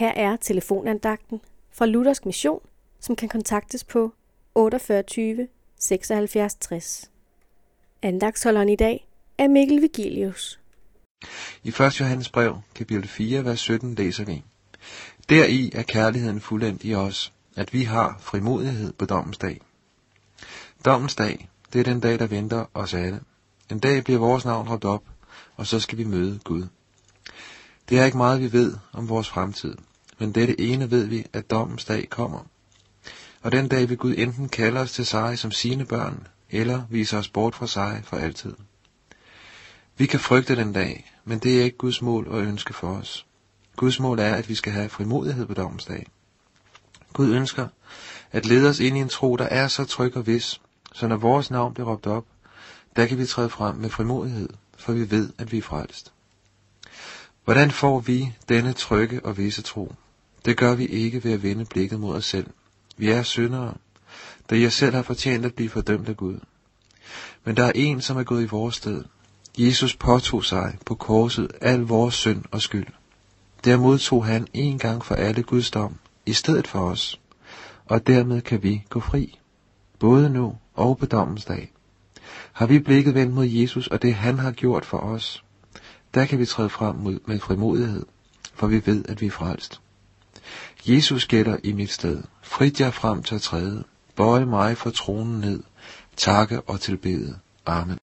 Her er telefonandagten fra Luthersk Mission, som kan kontaktes på 48 76 60. Andagsholderen i dag er Mikkel Vigilius. I 1. Johannes brev, kapitel 4, vers 17, læser vi. Deri er kærligheden fuldendt i os, at vi har frimodighed på dommens dag. Dommens dag, det er den dag, der venter os alle. En dag bliver vores navn råbt op, og så skal vi møde Gud. Det er ikke meget, vi ved om vores fremtid, men dette ene ved vi, at dommens dag kommer. Og den dag vil Gud enten kalde os til sig som sine børn, eller vise os bort fra sig for altid. Vi kan frygte den dag, men det er ikke Guds mål og ønske for os. Guds mål er, at vi skal have frimodighed på dommens dag. Gud ønsker at lede os ind i en tro, der er så tryg og vis, så når vores navn bliver råbt op, der kan vi træde frem med frimodighed, for vi ved, at vi er frelst. Hvordan får vi denne trygge og visse tro? Det gør vi ikke ved at vende blikket mod os selv. Vi er syndere, da jeg selv har fortjent at blive fordømt af Gud. Men der er en, som er gået i vores sted. Jesus påtog sig på korset al vores synd og skyld. Der modtog han en gang for alle Guds dom i stedet for os, og dermed kan vi gå fri, både nu og på dommens dag. Har vi blikket vendt mod Jesus og det han har gjort for os, der kan vi træde frem med frimodighed, for vi ved, at vi er frelst. Jesus gælder i mit sted. Frit jer frem til at træde. Bøje mig for tronen ned. Takke og tilbede. Amen.